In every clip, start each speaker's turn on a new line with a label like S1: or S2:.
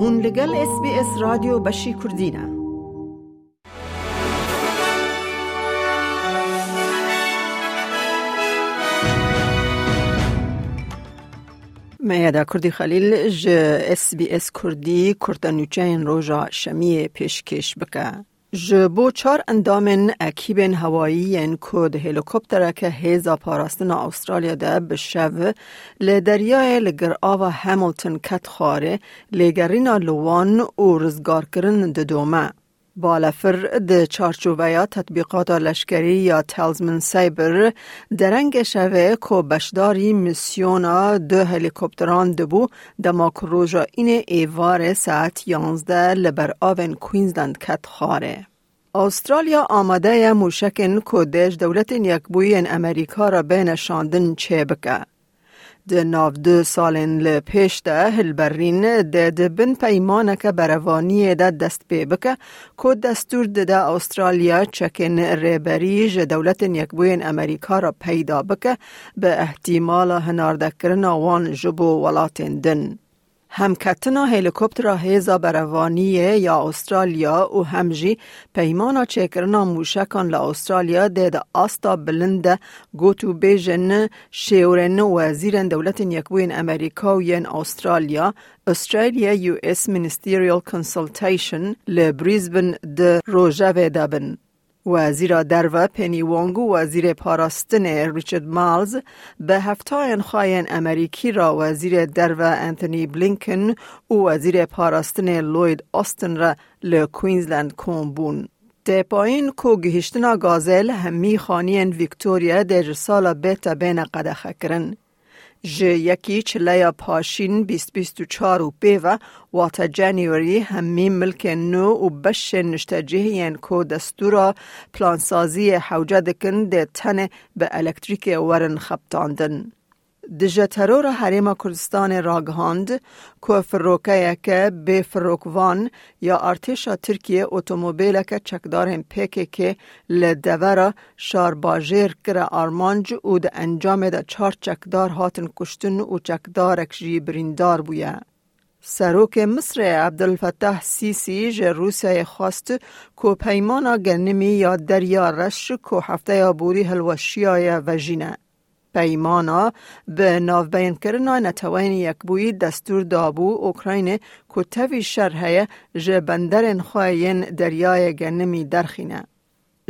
S1: هون لگل اس بی اس رادیو بشی کردینه میادا کردی خلیل ج اس بی اس کردی کردنوچین روژا شمی پیشکش بکه. بو چار اندامن اکیبن هوایی کود هلیکوپتر که هیزا پاراستن استرالیا ده بشو لدریای لگر آوا همیلتون کت خاره لگرینا لوان و رزگار کرن دومه. بالفر د چارچوبه تطبیقات لشکری یا تلزمن سایبر درنگ شوه که بشداری میسیونا دو هلیکوپتران دبو دما روژا این ایوار ساعت یانزده لبر آون کوینزلند کت خاره. استرالیا آماده موشکن کودش دولت یکبوی امریکا را بینشاندن چه بکه. د ناو دو سالن ل پیش ده هلبرین ده ده بن پیمانه که بروانی ده دست پی بکه که دستور ده ده استرالیا چکن ریبریج دولت یکبوین امریکا را پیدا بکه به احتمال هنارده کرن وان جبو ولاتین دن. هم کتنا هلیکوپتر هیزا بروانیه یا استرالیا و همجی پیمانا چکرنا موشکان لا استرالیا ده آستا بلند گوتو بیجن شیورن وزیرن دولت یکبوین امریکا و ین استرالیا استرالیا یو اس منستریال کنسلتیشن لبریزبن ده روژه دابن. وزیر درو پنی وانگ و وزیر پاراستن ریچارد مالز به هفته انخواین امریکی را وزیر درو انتونی بلینکن و وزیر پاراستن لوید آستن را لکوینزلند بون. ده پایین کو گهشتنا گازل همی خانین ویکتوریا در سال بیتا بین قدخه کرن. ج یکی چلیا پاشین 2024 و پیوه واتا جانیوری همی ملک نو و بش نشتجهین کو دستورا پلانسازی حوجه دکن ده تنه به الکتریک ورن خبتاندن. دجه ترور حریم کردستان راگهاند که فروکه که به فروکوان یا ارتش ترکیه اتومبیل که چکدار هم پیکه که لدوره شار باجیر کره آرمانج و ده انجام ده چار چکدار هاتن کشتن و چکدار اکجی بریندار بویه. سروک مصر عبدالفتح سیسی ج روسیه خواست که پیمانا گنمی یا دریا رش که هفته بوری هلوشیای وجینه. پیمانا به ناوبین نتوین یک بوی دستور دابو اوکراین که تاوی شرحه جه بندر خواهین دریای گنمی درخینه.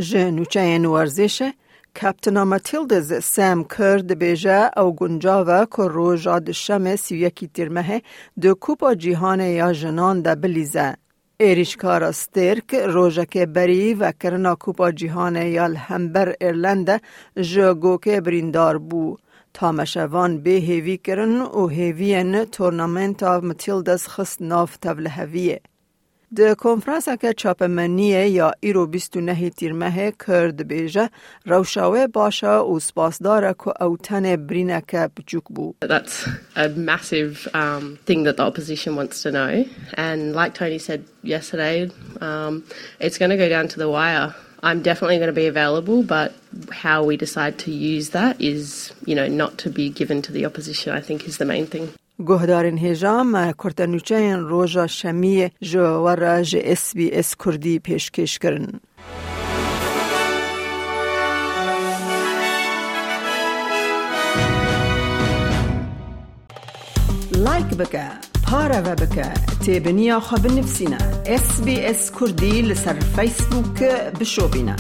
S1: جه نوچه ورزشه کپتنا ماتیلدز سام کرد بیجه او گنجاوه که روژا دشم سی یکی تیرمه دو کوپا جیهان یا جنان ده بلیزه. ایریشکارا سترک روژک بری و کرنا کوپا جیهان یال همبر ایرلند جگوک بریندار بو. تامشوان به هیوی کرن و هیوین تورنامنت آف متیلدس خست ناف تبل هویه. د کنفرانس که چاپمنیه یا ایرو 29 تیرمه کرد بیجه روشاوه باشه و سپاسداره که او تن برینه که بچوک بو.
S2: That's a massive um, thing that the opposition wants to know. And like Tony said yesterday, um, it's going to go down to the wire. I'm definitely going to be available, but how we decide to use that is, you know, not to be given to the opposition, I think is the main thing.
S1: گهدارین هجام کرتنوچه روژا شمی جوار ج اس بی اس کردی پیشکش کرن. لایک بکه پارا و بکه تیبنیا خواب نفسینا اس بی اس کردی لسر فیسبوک بشو بینه